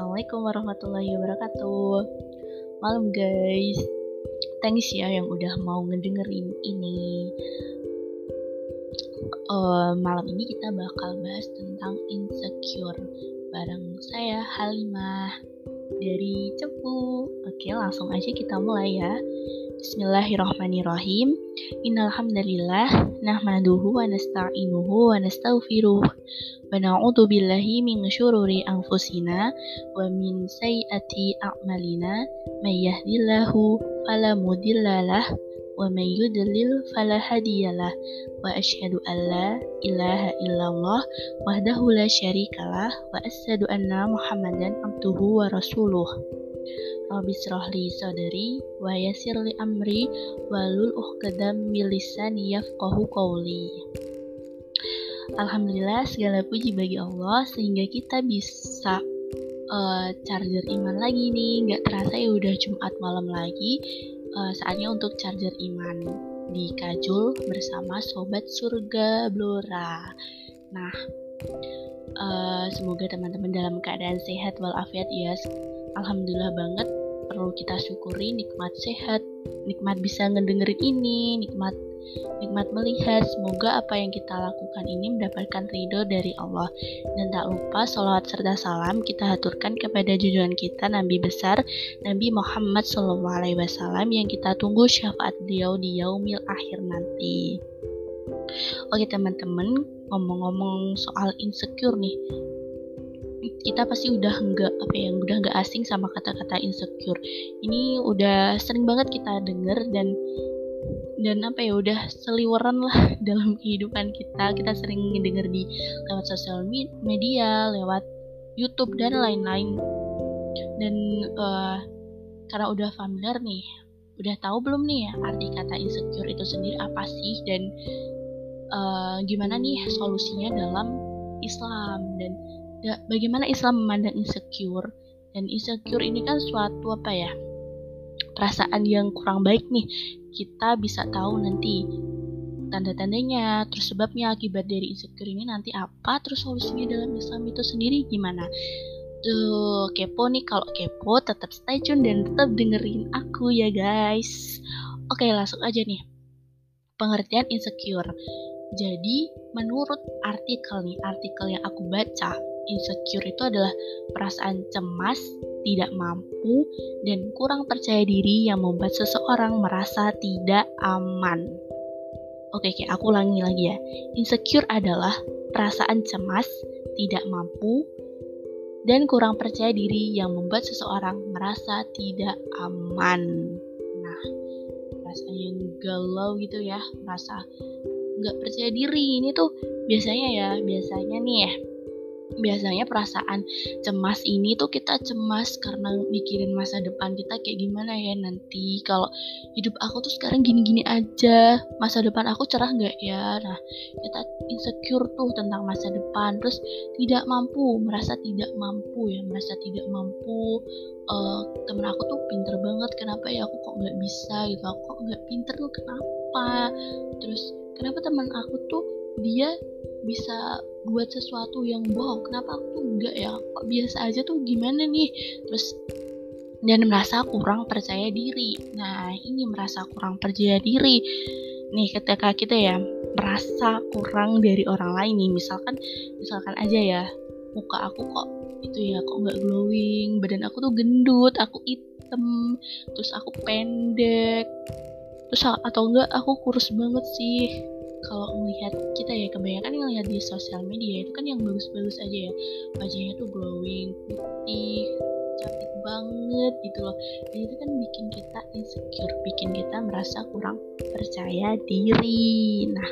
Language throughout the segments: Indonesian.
Assalamualaikum warahmatullahi wabarakatuh. Malam guys. Thanks ya yang udah mau ngedengerin ini. Uh, Malam ini kita bakal bahas tentang insecure Bareng saya Halimah Dari Cepu. Oke langsung aja kita mulai ya. Bismillahirrahmanirrahim. Innalhamdalillah nahmaduhu wa nasta'inuhu wa nastaghfiruh wa na'udzu billahi min syururi anfusina wa min sayyiati a'malina. May yahdihillahu fala mudhillalah wa may yudlil fala hadiyalah wa asyhadu an la ilaha illallah wahdahu la syarikalah wa asyhadu anna muhammadan abduhu wa rasuluh Rabbi srohli sadari wa yasirli amri walul uqdam milisani yafqahu qawli. Alhamdulillah segala puji bagi Allah sehingga kita bisa uh, charger iman lagi nih. Nggak terasa ya udah Jumat malam lagi. Uh, saatnya untuk charger iman di Kajul bersama Sobat Surga Blora. Nah uh, semoga teman-teman dalam keadaan sehat walafiat ya Alhamdulillah banget perlu kita syukuri nikmat sehat, nikmat bisa ngedengerin ini, nikmat nikmat melihat. Semoga apa yang kita lakukan ini mendapatkan ridho dari Allah. Dan tak lupa salawat serta salam kita haturkan kepada junjungan kita Nabi besar Nabi Muhammad SAW yang kita tunggu syafaat beliau di yaumil akhir nanti. Oke teman-teman ngomong-ngomong soal insecure nih kita pasti udah nggak apa ya udah nggak asing sama kata-kata insecure. Ini udah sering banget kita denger dan dan apa ya udah seliweran lah dalam kehidupan kita. Kita sering denger di lewat sosial media lewat YouTube dan lain-lain. Dan uh, karena udah familiar nih udah tahu belum nih ya arti kata insecure itu sendiri apa sih? Dan uh, gimana nih solusinya dalam Islam? Dan ya, bagaimana Islam memandang insecure? Dan insecure ini kan suatu apa ya perasaan yang kurang baik nih. Kita bisa tahu nanti tanda-tandanya terus sebabnya akibat dari insecure ini nanti apa terus solusinya dalam Islam itu sendiri gimana. Tuh kepo nih kalau kepo tetap stay tune dan tetap dengerin aku ya guys. Oke langsung aja nih. Pengertian insecure jadi menurut artikel nih artikel yang aku baca insecure itu adalah perasaan cemas, tidak mampu, dan kurang percaya diri yang membuat seseorang merasa tidak aman. Oke, oke, aku ulangi lagi ya. Insecure adalah perasaan cemas, tidak mampu, dan kurang percaya diri yang membuat seseorang merasa tidak aman. Nah, perasaan yang galau gitu ya, merasa nggak percaya diri. Ini tuh biasanya ya, biasanya nih ya, biasanya perasaan cemas ini tuh kita cemas karena mikirin masa depan kita kayak gimana ya nanti. Kalau hidup aku tuh sekarang gini-gini aja masa depan aku cerah nggak ya? Nah kita insecure tuh tentang masa depan. Terus tidak mampu merasa tidak mampu ya merasa tidak mampu. Uh, temen aku tuh pinter banget kenapa ya aku kok nggak bisa gitu? Aku kok nggak pinter tuh kenapa? Terus kenapa teman aku tuh dia bisa buat sesuatu yang wow kenapa aku tuh enggak ya? Kok biasa aja tuh gimana nih? Terus dan merasa kurang percaya diri. Nah ini merasa kurang percaya diri. Nih ketika kita ya merasa kurang dari orang lain nih misalkan misalkan aja ya muka aku kok itu ya kok nggak glowing badan aku tuh gendut aku hitam terus aku pendek terus atau enggak aku kurus banget sih kalau melihat kita ya kebanyakan yang lihat di sosial media itu kan yang bagus-bagus aja ya. Wajahnya tuh glowing putih cantik banget gitu loh. Dan itu kan bikin kita insecure bikin kita merasa kurang percaya diri. Nah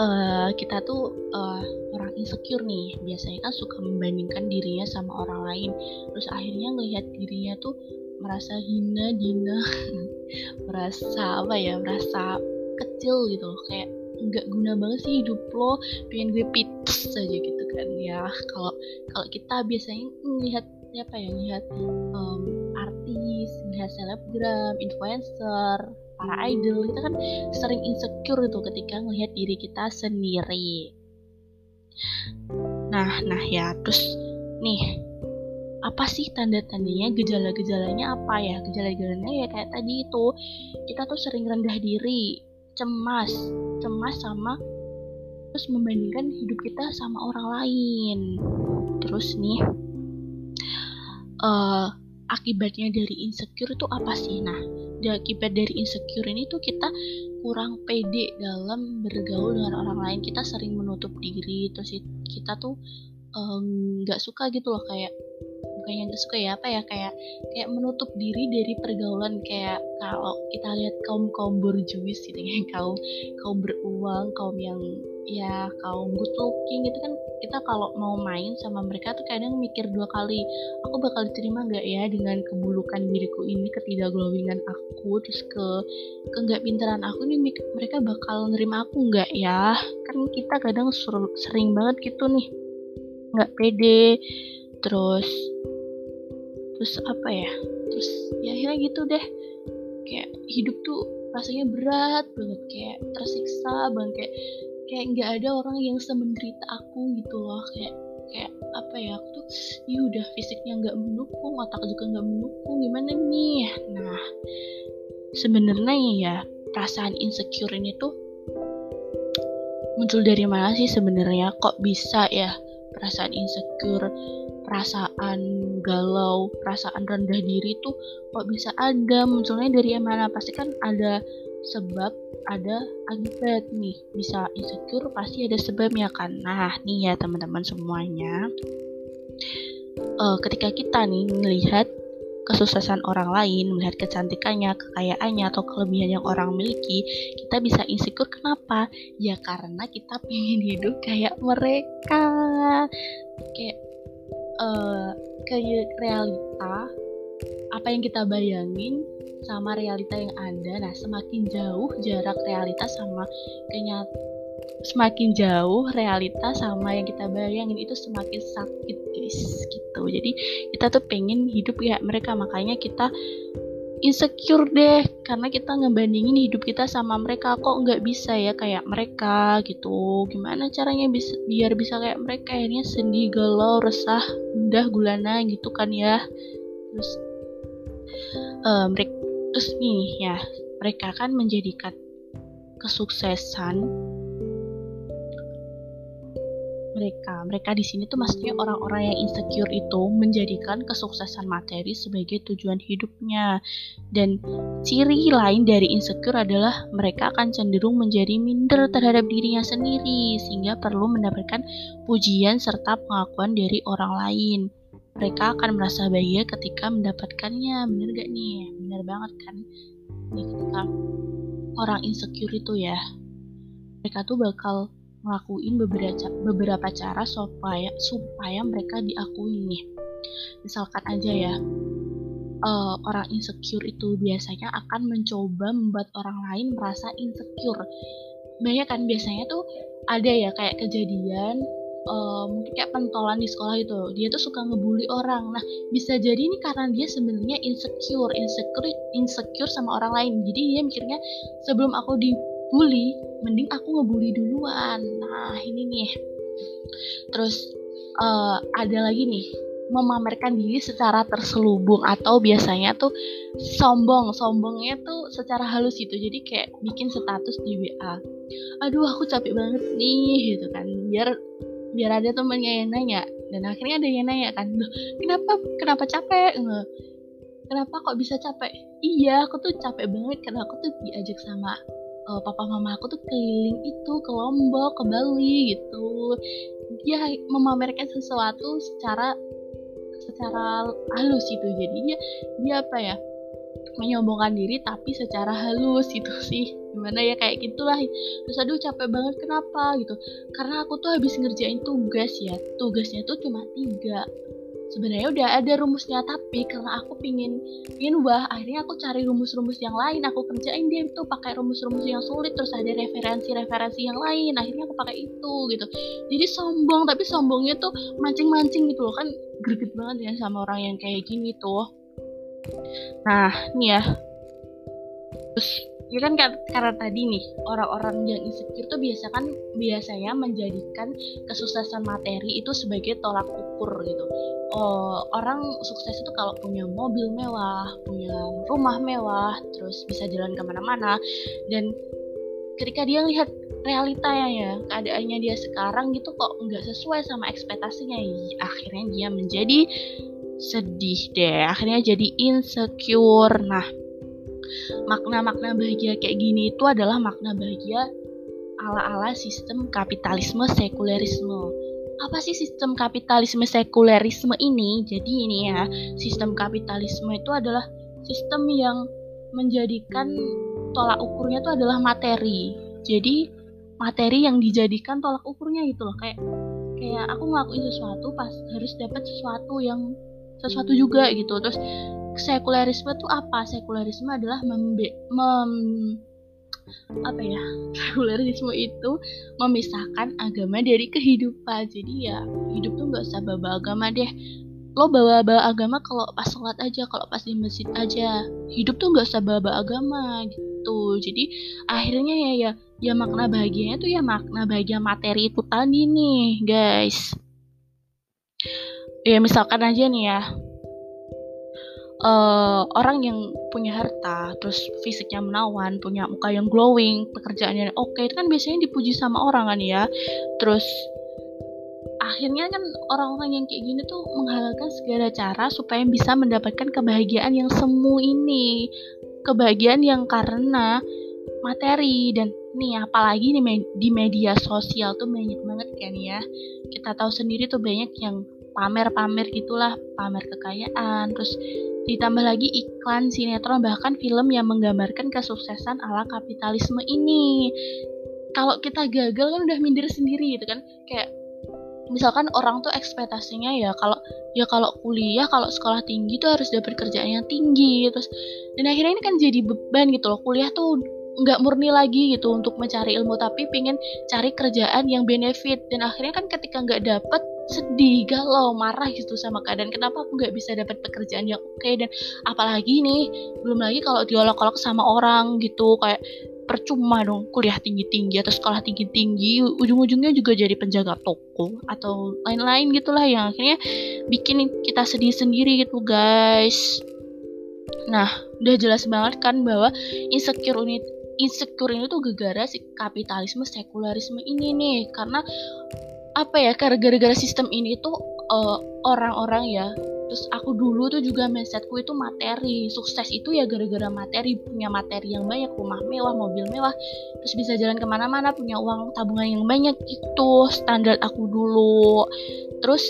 uh, kita tuh uh, orang insecure nih. Biasanya kan suka membandingkan dirinya sama orang lain. Terus akhirnya ngelihat dirinya tuh merasa hina dina merasa apa ya merasa kecil gitu loh kayak nggak guna banget sih hidup lo pengen gue pites aja gitu kan. Ya kalau kalau kita biasanya ngelihat apa ya ngelihat um, artis ngelihat selebgram influencer para idol kita kan sering insecure itu ketika ngelihat diri kita sendiri. Nah nah ya terus nih apa sih tanda-tandanya gejala-gejalanya apa ya? Gejala-gejalanya ya kayak tadi itu kita tuh sering rendah diri cemas cemas sama terus membandingkan hidup kita sama orang lain. Terus nih uh, akibatnya dari insecure itu apa sih? Nah akibat dari insecure ini tuh kita kurang pede dalam bergaul dengan orang lain. Kita sering menutup diri terus kita tuh nggak um, suka gitu loh kayak bukannya nggak suka ya apa ya kayak kayak menutup diri dari pergaulan kayak kalau kita lihat kaum kaum borjuis gitu ya kaum kaum beruang kaum yang ya kaum good looking gitu kan kita kalau mau main sama mereka tuh kadang mikir dua kali aku bakal diterima nggak ya dengan kebulukan diriku ini ketidakglowingan aku terus ke ke nggak pintaran aku nih mereka bakal nerima aku nggak ya? Kan kita kadang sering banget gitu nih nggak pede terus terus apa ya terus ya akhirnya gitu deh. Kayak hidup tuh rasanya berat banget kayak tersiksa banget kayak kayak nggak ada orang yang semenderita aku gitu loh. Kayak kayak apa ya aku tuh ya udah fisiknya nggak mendukung otak juga nggak mendukung gimana nih? Nah sebenarnya ya perasaan insecure ini tuh muncul dari mana sih sebenarnya? Kok bisa ya perasaan insecure perasaan galau, perasaan rendah diri tuh kok bisa ada munculnya dari mana pasti kan ada sebab ada akibat nih bisa insecure pasti ada sebabnya kan nah nih ya teman-teman semuanya uh, ketika kita nih melihat kesuksesan orang lain, melihat kecantikannya, kekayaannya, atau kelebihan yang orang miliki, kita bisa insecure. Kenapa? Ya karena kita pengen hidup kayak mereka. Kayak uh, ke realita apa yang kita bayangin sama realita yang ada. Nah semakin jauh jarak realita sama kenyataan semakin jauh realita sama yang kita bayangin itu semakin sakit guys gitu. Jadi kita tuh pengen hidup ya mereka. Makanya kita insecure deh karena kita ngebandingin hidup kita sama mereka. Kok nggak bisa ya kayak mereka gitu? Gimana caranya bisa biar bisa kayak mereka ini sedih galau resah mudah gulana gitu kan ya? Terus uh, mereka terus nih ya mereka kan menjadikan kesuksesan mereka. Mereka di sini tuh maksudnya orang-orang yang insecure itu menjadikan kesuksesan materi sebagai tujuan hidupnya. Dan ciri lain dari insecure adalah mereka akan cenderung menjadi minder terhadap dirinya sendiri sehingga perlu mendapatkan pujian serta pengakuan dari orang lain. Mereka akan merasa bahagia ketika mendapatkannya. Bener gak nih? Bener banget kan? Nih ketika orang insecure itu ya, mereka tuh bakal ngelakuin beberapa beberapa cara supaya supaya mereka diakui nih. Misalkan aja ya, uh, orang insecure itu biasanya akan mencoba membuat orang lain merasa insecure. Banyak kan biasanya tuh ada ya kayak kejadian uh, mungkin kayak pentolan di sekolah itu dia tuh suka ngebully orang nah bisa jadi ini karena dia sebenarnya insecure insecure insecure sama orang lain jadi dia mikirnya sebelum aku di bully mending aku ngebully duluan. Nah ini nih. Terus uh, ada lagi nih memamerkan diri secara terselubung atau biasanya tuh sombong. Sombongnya tuh secara halus gitu jadi kayak bikin status di WA aduh aku capek banget nih gitu kan. Biar biar ada temennya yang nanya. Dan akhirnya ada yang nanya kan kenapa kenapa capek? Kenapa kok bisa capek? Iya aku tuh capek banget karena aku tuh diajak sama uh, papa mama aku tuh keliling itu ke Lombok ke Bali gitu. Dia memamerkan sesuatu secara secara halus itu jadi dia apa ya menyombongkan diri tapi secara halus itu sih. Gimana ya kayak gitulah. Terus aduh capek banget kenapa? gitu. Karena aku tuh habis ngerjain tugas ya. Tugasnya tuh cuma tiga sebenarnya udah ada rumusnya tapi karena aku pingin pingin wah akhirnya aku cari rumus-rumus yang lain. Aku kerjain dia itu pakai rumus-rumus yang sulit terus ada referensi-referensi yang lain. Akhirnya aku pakai itu gitu. Jadi sombong tapi sombongnya tuh mancing-mancing gitu loh. Kan greget banget ya sama orang yang kayak gini tuh. Nah nih ya. Terus ya kan karena tadi nih orang-orang yang insecure tuh biasa kan biasanya menjadikan kesuksesan materi itu sebagai tolak ukur gitu. Oh, orang sukses itu kalau punya mobil mewah punya rumah mewah terus bisa jalan ke mana-mana dan ketika dia lihat realitanya ya keadaannya dia sekarang gitu kok nggak sesuai sama ekspektasinya akhirnya dia menjadi sedih deh akhirnya jadi insecure. Nah makna-makna bahagia kayak gini itu adalah makna bahagia ala-ala sistem kapitalisme sekulerisme. Apa sih sistem kapitalisme sekulerisme ini? Jadi ini ya, sistem kapitalisme itu adalah sistem yang menjadikan tolak ukurnya itu adalah materi. Jadi materi yang dijadikan tolak ukurnya gitu loh kayak kayak aku ngelakuin sesuatu pas harus dapat sesuatu yang sesuatu juga gitu terus sekulerisme itu apa? Sekulerisme adalah membe mem apa ya? Sekulerisme itu memisahkan agama dari kehidupan. Jadi ya hidup tuh nggak usah bawa agama deh. Lo bawa bawa agama kalau pas sholat aja kalau pas di masjid aja. Hidup tuh nggak usah bawa agama gitu. Jadi akhirnya ya ya ya makna bahagianya tuh ya makna bahagia materi itu tadi nih guys. Ya misalkan aja nih ya uh, orang yang punya harta, terus fisiknya menawan, punya muka yang glowing, pekerjaannya oke, okay, itu kan biasanya dipuji sama orang kan ya. Terus akhirnya kan orang-orang yang kayak gini tuh menghalalkan segala cara supaya bisa mendapatkan kebahagiaan yang semu ini. Kebahagiaan yang karena materi dan nih apalagi nih di media sosial tuh banyak banget kan ya. Kita tahu sendiri tuh banyak yang pamer-pamer gitulah, pamer kekayaan, terus Ditambah lagi iklan, sinetron, bahkan film yang menggambarkan kesuksesan ala kapitalisme ini. Kalau kita gagal kan udah minder sendiri gitu kan. Kayak misalkan orang tuh ekspektasinya ya kalau ya kalau kuliah kalau sekolah tinggi tuh harus dapat kerjaan yang tinggi terus dan akhirnya ini kan jadi beban gitu loh kuliah tuh nggak murni lagi gitu untuk mencari ilmu tapi pengen cari kerjaan yang benefit dan akhirnya kan ketika nggak dapet sedih galau marah gitu sama keadaan kenapa aku nggak bisa dapat pekerjaan yang oke? Okay? dan apalagi nih belum lagi kalau diolok-olok sama orang gitu kayak percuma dong kuliah tinggi-tinggi atau sekolah tinggi-tinggi ujung-ujungnya juga jadi penjaga toko atau lain-lain gitulah yang akhirnya bikin kita sedih sendiri gitu guys. Nah udah jelas banget kan bahwa insecure ini insecure ini tuh gara-gara si kapitalisme sekularisme ini nih. Karena apa ya karena gara-gara sistem ini tuh uh, orang-orang ya terus aku dulu tuh juga mindsetku itu materi. Sukses itu ya gara-gara materi punya materi yang banyak rumah mewah mobil mewah terus bisa jalan ke mana-mana punya uang tabungan yang banyak. Itu standar aku dulu. Terus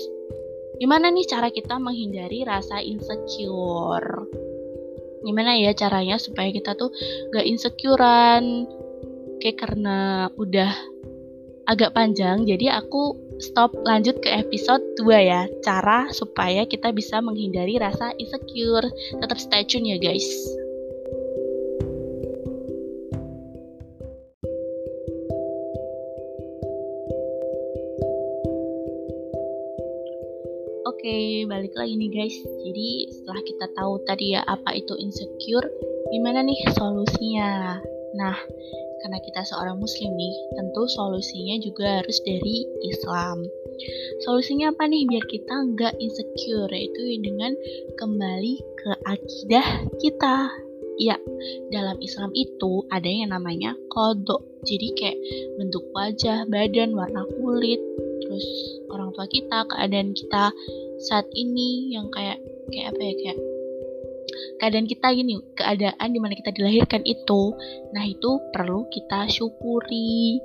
gimana nih cara kita menghindari rasa insecure? Gimana ya caranya supaya kita tuh gak insecurean? Kayak karena udah agak panjang jadi aku stop lanjut ke episode 2 ya cara supaya kita bisa menghindari rasa insecure tetap stay tune ya guys Oke, okay, balik lagi nih guys. Jadi setelah kita tahu tadi ya apa itu insecure, gimana nih solusinya? Nah, karena kita seorang muslim nih, tentu solusinya juga harus dari Islam. Solusinya apa nih biar kita nggak insecure yaitu dengan kembali ke akidah kita. Ya, dalam Islam itu ada yang namanya kodok. Jadi kayak bentuk wajah, badan, warna kulit, terus orang tua kita, keadaan kita saat ini yang kayak kayak apa ya kayak keadaan kita gini keadaan di mana kita dilahirkan itu nah itu perlu kita syukuri.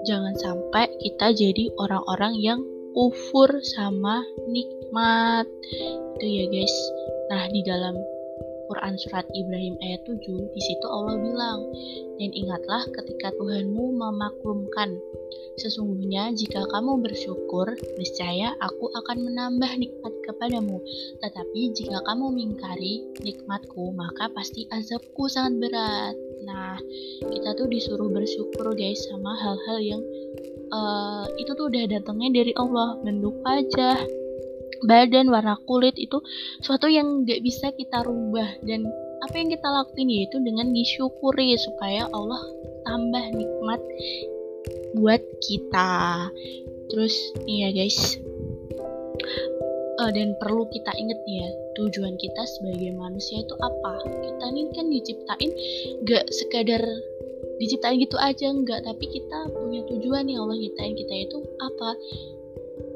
Jangan sampai kita jadi orang-orang yang kufur sama nikmat. Itu ya guys. Nah di dalam Quran surat Ibrahim ayat 7 di situ Allah bilang dan ingatlah ketika Tuhanmu memaklumkan Sesungguhnya jika kamu bersyukur, niscaya aku akan menambah nikmat kepadamu. Tetapi jika kamu mengingkari nikmatku, maka pasti azabku sangat berat. Nah, kita tuh disuruh bersyukur guys sama hal-hal yang uh, itu tuh udah datangnya dari Allah. Bentuk wajah, badan, warna kulit itu suatu yang gak bisa kita rubah. Dan apa yang kita lakuin yaitu dengan disyukuri supaya Allah tambah nikmat buat kita. Terus nih ya guys. Uh, dan perlu kita inget ya tujuan kita sebagai manusia itu apa? Kita nih kan diciptain gak sekadar diciptain gitu aja enggak tapi kita punya tujuan nih Allah nyiptain kita itu apa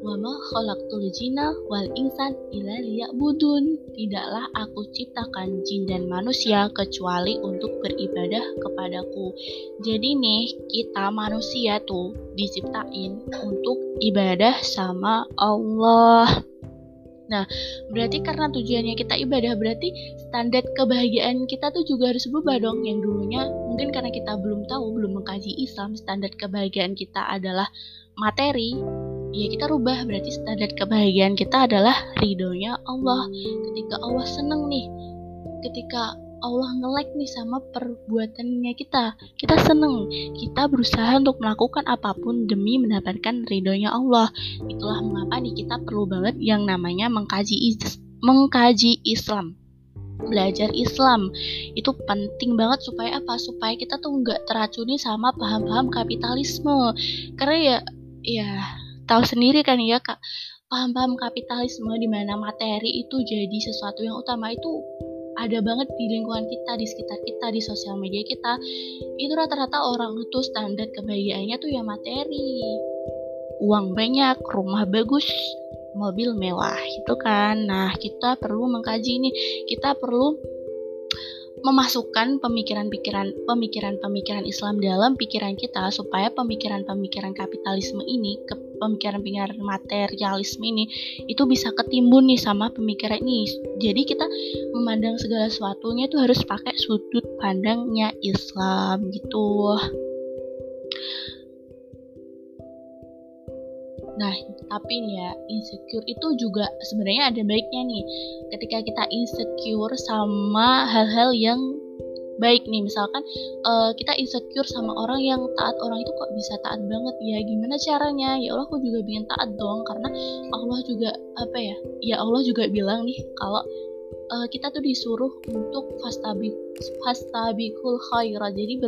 Wama khalaqtul jinna wal insan illa liya'budun. Tidaklah aku ciptakan jin dan manusia kecuali untuk beribadah kepadaku. Jadi nih, kita manusia tuh diciptain untuk ibadah sama Allah. Nah, berarti karena tujuannya kita ibadah, berarti standar kebahagiaan kita tuh juga harus berubah dong. Yang dulunya mungkin karena kita belum tahu, belum mengkaji Islam, standar kebahagiaan kita adalah materi. Ya kita rubah, berarti standar kebahagiaan kita adalah ridhonya Allah. Ketika Allah seneng nih, ketika Allah nge-like nih sama perbuatannya kita. Kita seneng, kita berusaha untuk melakukan apa pun demi mendapatkan ridhonya Allah. Itulah mengapa nih kita perlu banget yang namanya mengkaji is mengkaji Islam belajar Islam itu penting banget supaya apa supaya kita tuh nggak teracuni sama paham-paham kapitalisme karena ya ya tahu sendiri kan ya kak paham-paham kapitalisme di mana materi itu jadi sesuatu yang utama itu ada banget di lingkungan kita, di sekitar kita, di sosial media kita. Itu rata-rata orang itu standar kebahagiaannya tuh ya materi. Uang banyak, rumah bagus, mobil mewah itu kan. Nah, kita perlu mengkaji ini. Kita perlu memasukkan pemikiran-pikiran pemikiran-pemikiran Islam dalam pikiran kita supaya pemikiran-pemikiran kapitalisme ini ke pemikiran-pemikiran materialisme ini itu bisa ketimbun nih sama pemikiran ini. Jadi kita memandang segala sesuatunya itu harus pakai sudut pandangnya Islam gitu Nah, tapi nih ya, insecure itu juga sebenarnya ada baiknya nih. Ketika kita insecure sama hal-hal yang baik nih misalkan uh, kita insecure sama orang yang taat orang itu kok bisa taat banget ya? Gimana caranya? Ya Allah aku juga ingin taat dong karena Allah juga apa ya? Ya Allah juga bilang nih kalau uh, kita tuh disuruh untuk fastabi fastabikul khairat. Jadi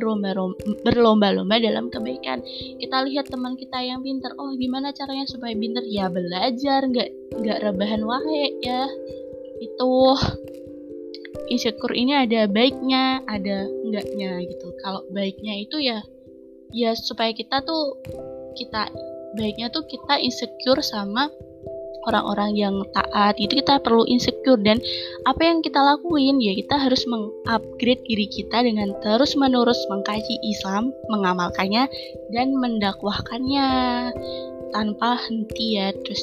berlomba-lomba dalam kebaikan. Kita lihat teman kita yang pinter. Oh gimana caranya supaya pinter? Ya belajar. Nggak nggak rebahan wae ya. Itu insecure ini ada baiknya ada enggaknya gitu. Kalau baiknya itu ya ya supaya kita tuh kita baiknya tuh kita insecure sama orang-orang yang taat itu kita perlu insecure dan apa yang kita lakuin ya kita harus mengupgrade diri kita dengan terus menerus mengkaji Islam mengamalkannya dan mendakwahkannya tanpa henti ya. Terus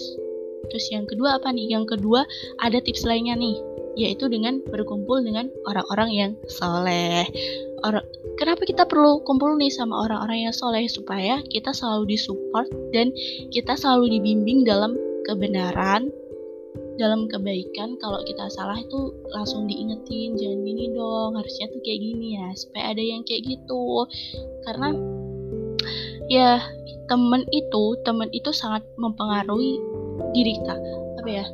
terus yang kedua apa nih? Yang kedua ada tips lainnya nih yaitu dengan berkumpul dengan orang-orang yang soleh. Or kenapa kita perlu kumpul nih sama orang-orang yang soleh? Supaya kita selalu disupport dan kita selalu dibimbing dalam kebenaran dalam kebaikan kalau kita salah itu langsung diingetin jangan gini dong harusnya tuh kayak gini ya supaya ada yang kayak gitu. Karena ya temen itu temen itu sangat mempengaruhi diri kita. Apa ya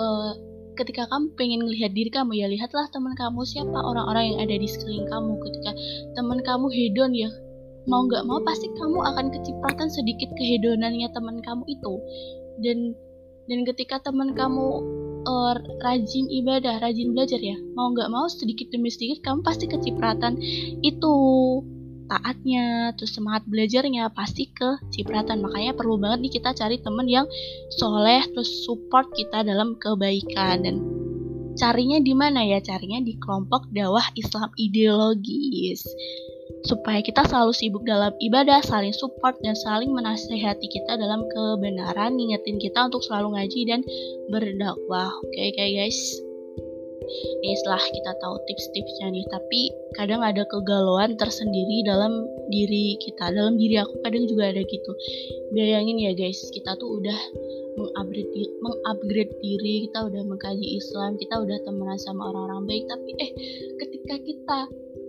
uh, ketika kamu pengen melihat diri kamu ya lihatlah teman kamu siapa orang-orang yang ada di sekeliling kamu. Ketika teman kamu hedon ya mau nggak mau pasti kamu akan kecipratan sedikit kehedonannya teman kamu itu. Dan dan ketika teman kamu uh, rajin ibadah, rajin belajar ya, mau nggak mau sedikit demi sedikit kamu pasti kecipratan itu taatnya, terus semangat belajarnya pasti kecipratan. Makanya perlu banget nih kita cari temen yang soleh, terus support kita dalam kebaikan dan carinya di mana ya? Carinya di kelompok dakwah Islam ideologis supaya kita selalu sibuk dalam ibadah, saling support dan saling menasehati kita dalam kebenaran, ngingetin kita untuk selalu ngaji dan berdakwah. Oke, okay, okay, guys. Ini setelah kita tahu tips-tipsnya nih, tapi kadang ada kegalauan tersendiri dalam diri kita, dalam diri aku kadang juga ada gitu. Bayangin ya guys, kita tuh udah mengupgrade mengupgrade diri, kita udah mengkaji Islam, kita udah temenan sama orang-orang baik, tapi eh ketika kita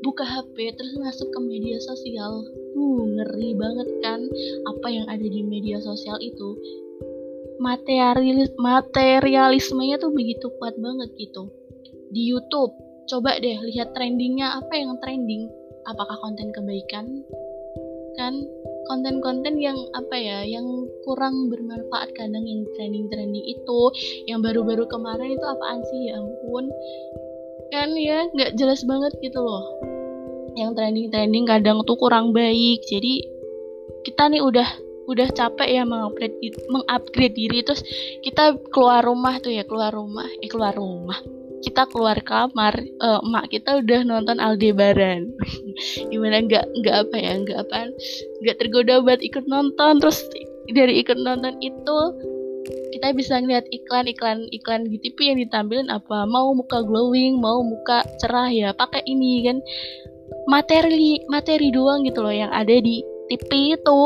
buka HP terus masuk ke media sosial. Uh ngeri banget kan apa yang ada di media sosial itu. Materialis materialismenya tuh begitu kuat banget gitu. Di YouTube coba deh lihat trendingnya apa yang trending? Apakah konten kebaikan? Kan konten-konten yang apa ya yang kurang bermanfaat kadang yang trending-trending itu yang baru-baru kemarin itu apaan sih? Ya ampun kan ya nggak jelas banget gitu loh. Yang trending-trending kadang tuh kurang baik. Jadi kita nih udah udah capek ya mengupgrade mengupgrade diri. Terus kita keluar rumah tuh ya keluar rumah. Eh keluar rumah. Kita keluar kamar uh, emak kita udah nonton Aldebaran. Gimana nggak nggak apa ya nggak apa nggak tergoda buat ikut nonton. Terus dari ikut nonton itu kita bisa ngeliat iklan-iklan iklan di TV yang ditampilin apa? Mau muka glowing mau muka cerah ya pakai ini kan? Materi materi doang gitu loh yang ada di TV itu.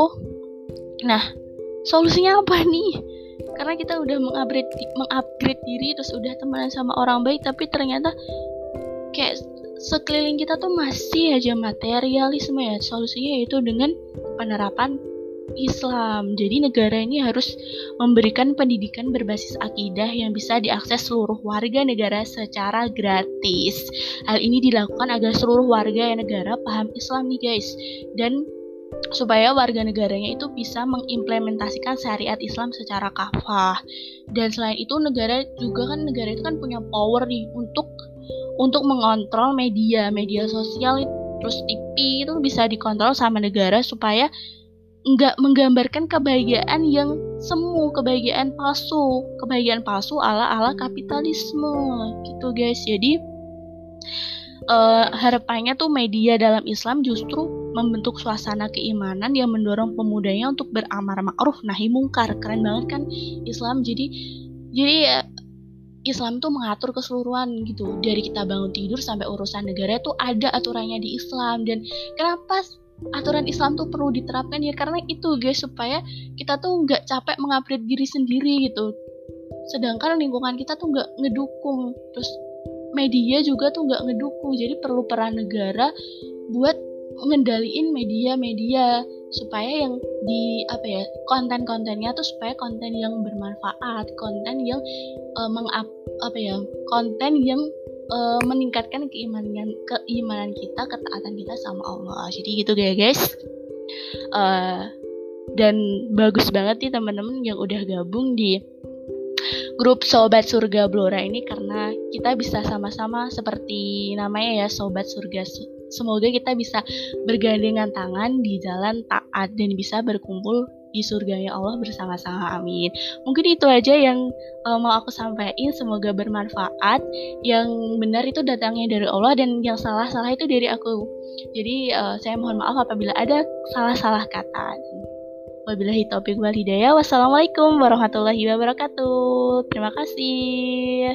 Nah solusinya apa nih? Karena kita udah mengupgrade mengupgrade diri terus udah temenan sama orang baik tapi ternyata kayak sekeliling kita tuh masih aja materialisme ya. Solusinya yaitu dengan penerapan Islam. Jadi negara ini harus memberikan pendidikan berbasis akidah yang bisa diakses seluruh warga negara secara gratis. Hal ini dilakukan agar seluruh warga negara paham Islam nih guys. Dan supaya warga negaranya itu bisa mengimplementasikan syariat Islam secara kafah. Dan selain itu negara juga kan negara itu kan punya power nih untuk untuk mengontrol media, media sosial terus TV itu bisa dikontrol sama negara supaya nggak menggambarkan kebahagiaan yang semu, kebahagiaan palsu, kebahagiaan palsu ala ala kapitalisme gitu guys. Jadi uh, harapannya tuh media dalam Islam justru membentuk suasana keimanan yang mendorong pemudanya untuk beramar ma'ruf nahi mungkar. Keren banget kan Islam. Jadi jadi ya Islam tuh mengatur keseluruhan gitu dari kita bangun tidur sampai urusan negara tuh ada aturannya di Islam dan kenapa aturan Islam tuh perlu diterapkan ya karena itu guys supaya kita tuh nggak capek mengupgrade diri sendiri gitu. Sedangkan lingkungan kita tuh nggak ngedukung terus media juga tuh nggak ngedukung. Jadi perlu peran negara buat ngendaliin media-media supaya yang di apa ya konten-kontennya tuh supaya konten yang bermanfaat konten yang uh, mengap apa ya konten yang uh, meningkatkan keimanan keimanan kita ketaatan kita sama Allah jadi gitu ya guys uh, dan bagus banget nih teman-teman yang udah gabung di grup Sobat Surga Blora ini karena kita bisa sama-sama seperti namanya ya Sobat Surga. Semoga kita bisa bergandengan tangan di jalan taat dan bisa berkumpul di surganya Allah bersama-sama amin mungkin itu aja yang uh, mau aku sampaikan semoga bermanfaat yang benar itu datangnya dari Allah dan yang salah-salah itu dari aku jadi uh, saya mohon maaf apabila ada salah-salah kata Wabillahi taufiq wal hidayah. Wassalamualaikum warahmatullahi wabarakatuh. Terima kasih.